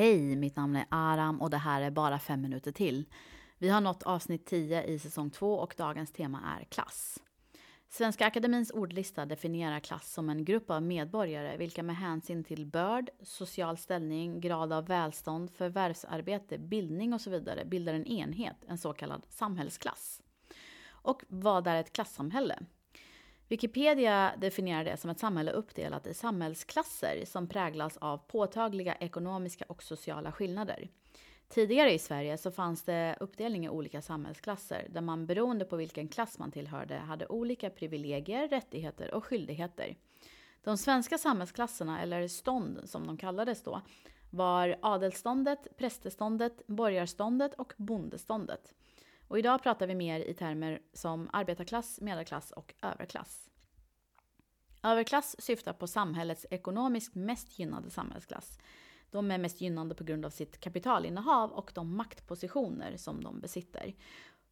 Hej, mitt namn är Aram och det här är bara fem minuter till. Vi har nått avsnitt 10 i säsong 2 och dagens tema är klass. Svenska Akademins ordlista definierar klass som en grupp av medborgare vilka med hänsyn till börd, social ställning, grad av välstånd, förvärvsarbete, bildning och så vidare bildar en enhet, en så kallad samhällsklass. Och vad är ett klassamhälle? Wikipedia definierar det som ett samhälle uppdelat i samhällsklasser som präglas av påtagliga ekonomiska och sociala skillnader. Tidigare i Sverige så fanns det uppdelning i olika samhällsklasser där man beroende på vilken klass man tillhörde hade olika privilegier, rättigheter och skyldigheter. De svenska samhällsklasserna, eller stånd som de kallades då, var adelståndet, prästeståndet, borgarståndet och bondeståndet. Och idag pratar vi mer i termer som arbetarklass, medelklass och överklass. Överklass syftar på samhällets ekonomiskt mest gynnade samhällsklass. De är mest gynnade på grund av sitt kapitalinnehav och de maktpositioner som de besitter.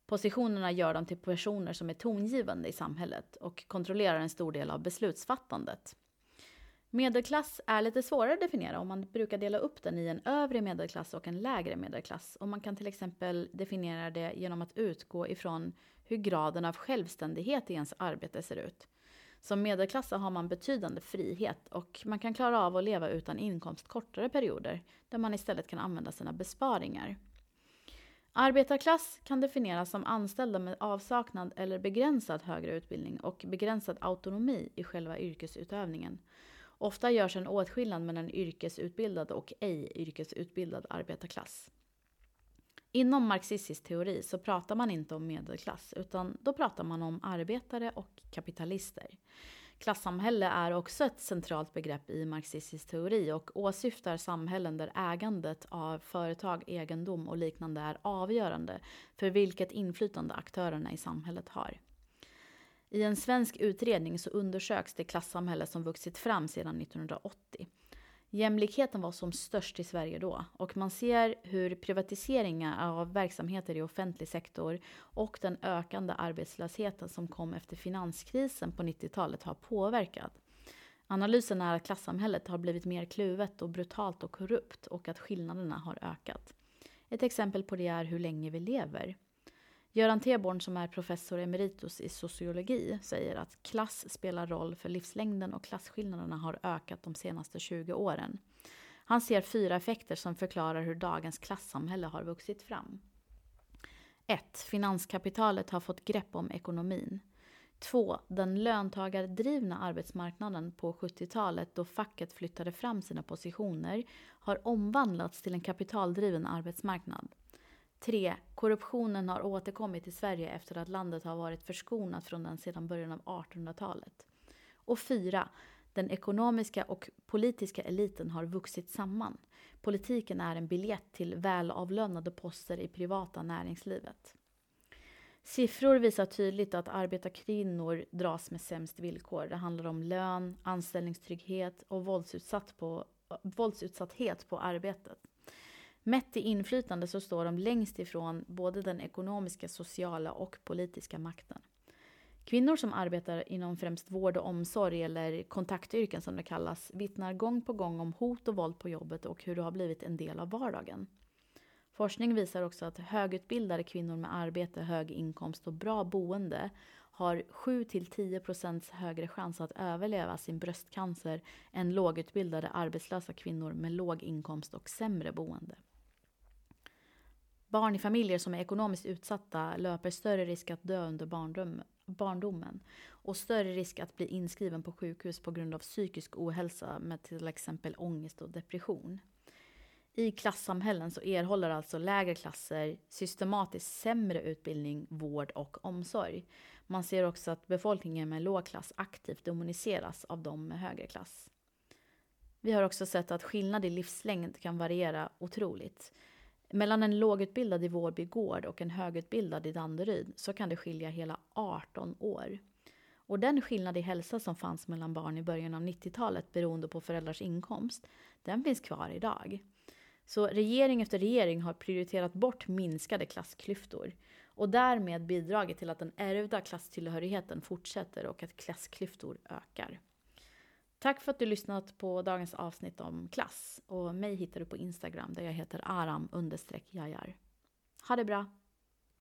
Positionerna gör dem till personer som är tongivande i samhället och kontrollerar en stor del av beslutsfattandet. Medelklass är lite svårare att definiera och man brukar dela upp den i en övre medelklass och en lägre medelklass. Och man kan till exempel definiera det genom att utgå ifrån hur graden av självständighet i ens arbete ser ut. Som medelklass har man betydande frihet och man kan klara av att leva utan inkomst kortare perioder där man istället kan använda sina besparingar. Arbetarklass kan definieras som anställda med avsaknad eller begränsad högre utbildning och begränsad autonomi i själva yrkesutövningen. Ofta görs en åtskillnad mellan yrkesutbildad och ej yrkesutbildad arbetarklass. Inom marxistisk teori så pratar man inte om medelklass utan då pratar man om arbetare och kapitalister. Klassamhälle är också ett centralt begrepp i marxistisk teori och åsyftar samhällen där ägandet av företag, egendom och liknande är avgörande för vilket inflytande aktörerna i samhället har. I en svensk utredning så undersöks det klassamhälle som vuxit fram sedan 1980. Jämlikheten var som störst i Sverige då och man ser hur privatiseringar av verksamheter i offentlig sektor och den ökande arbetslösheten som kom efter finanskrisen på 90-talet har påverkat. Analysen är att klassamhället har blivit mer kluvet och brutalt och korrupt och att skillnaderna har ökat. Ett exempel på det är hur länge vi lever. Göran Teborn som är professor emeritus i sociologi säger att klass spelar roll för livslängden och klasskillnaderna har ökat de senaste 20 åren. Han ser fyra effekter som förklarar hur dagens klassamhälle har vuxit fram. 1. Finanskapitalet har fått grepp om ekonomin. 2. Den löntagardrivna arbetsmarknaden på 70-talet då facket flyttade fram sina positioner har omvandlats till en kapitaldriven arbetsmarknad. 3. Korruptionen har återkommit till Sverige efter att landet har varit förskonat från den sedan början av 1800-talet. Och 4. Den ekonomiska och politiska eliten har vuxit samman. Politiken är en biljett till välavlönade poster i privata näringslivet. Siffror visar tydligt att arbetarkvinnor dras med sämst villkor. Det handlar om lön, anställningstrygghet och våldsutsatt på, våldsutsatthet på arbetet. Mätt i inflytande så står de längst ifrån både den ekonomiska, sociala och politiska makten. Kvinnor som arbetar inom främst vård och omsorg eller kontaktyrken som det kallas vittnar gång på gång om hot och våld på jobbet och hur det har blivit en del av vardagen. Forskning visar också att högutbildade kvinnor med arbete, hög inkomst och bra boende har 7-10% högre chans att överleva sin bröstcancer än lågutbildade arbetslösa kvinnor med låg inkomst och sämre boende. Barn i familjer som är ekonomiskt utsatta löper större risk att dö under barndom, barndomen och större risk att bli inskriven på sjukhus på grund av psykisk ohälsa med till exempel ångest och depression. I klassamhällen så erhåller alltså lägre klasser systematiskt sämre utbildning, vård och omsorg. Man ser också att befolkningen med låg klass aktivt demoniseras av de med högre klass. Vi har också sett att skillnad i livslängd kan variera otroligt. Mellan en lågutbildad i Vårby gård och en högutbildad i Danderyd så kan det skilja hela 18 år. Och den skillnad i hälsa som fanns mellan barn i början av 90-talet beroende på föräldrars inkomst, den finns kvar idag. Så regering efter regering har prioriterat bort minskade klassklyftor och därmed bidragit till att den ärvda klasstillhörigheten fortsätter och att klassklyftor ökar. Tack för att du lyssnat på dagens avsnitt om klass. Och mig hittar du på Instagram där jag heter aram jajar. Ha det bra!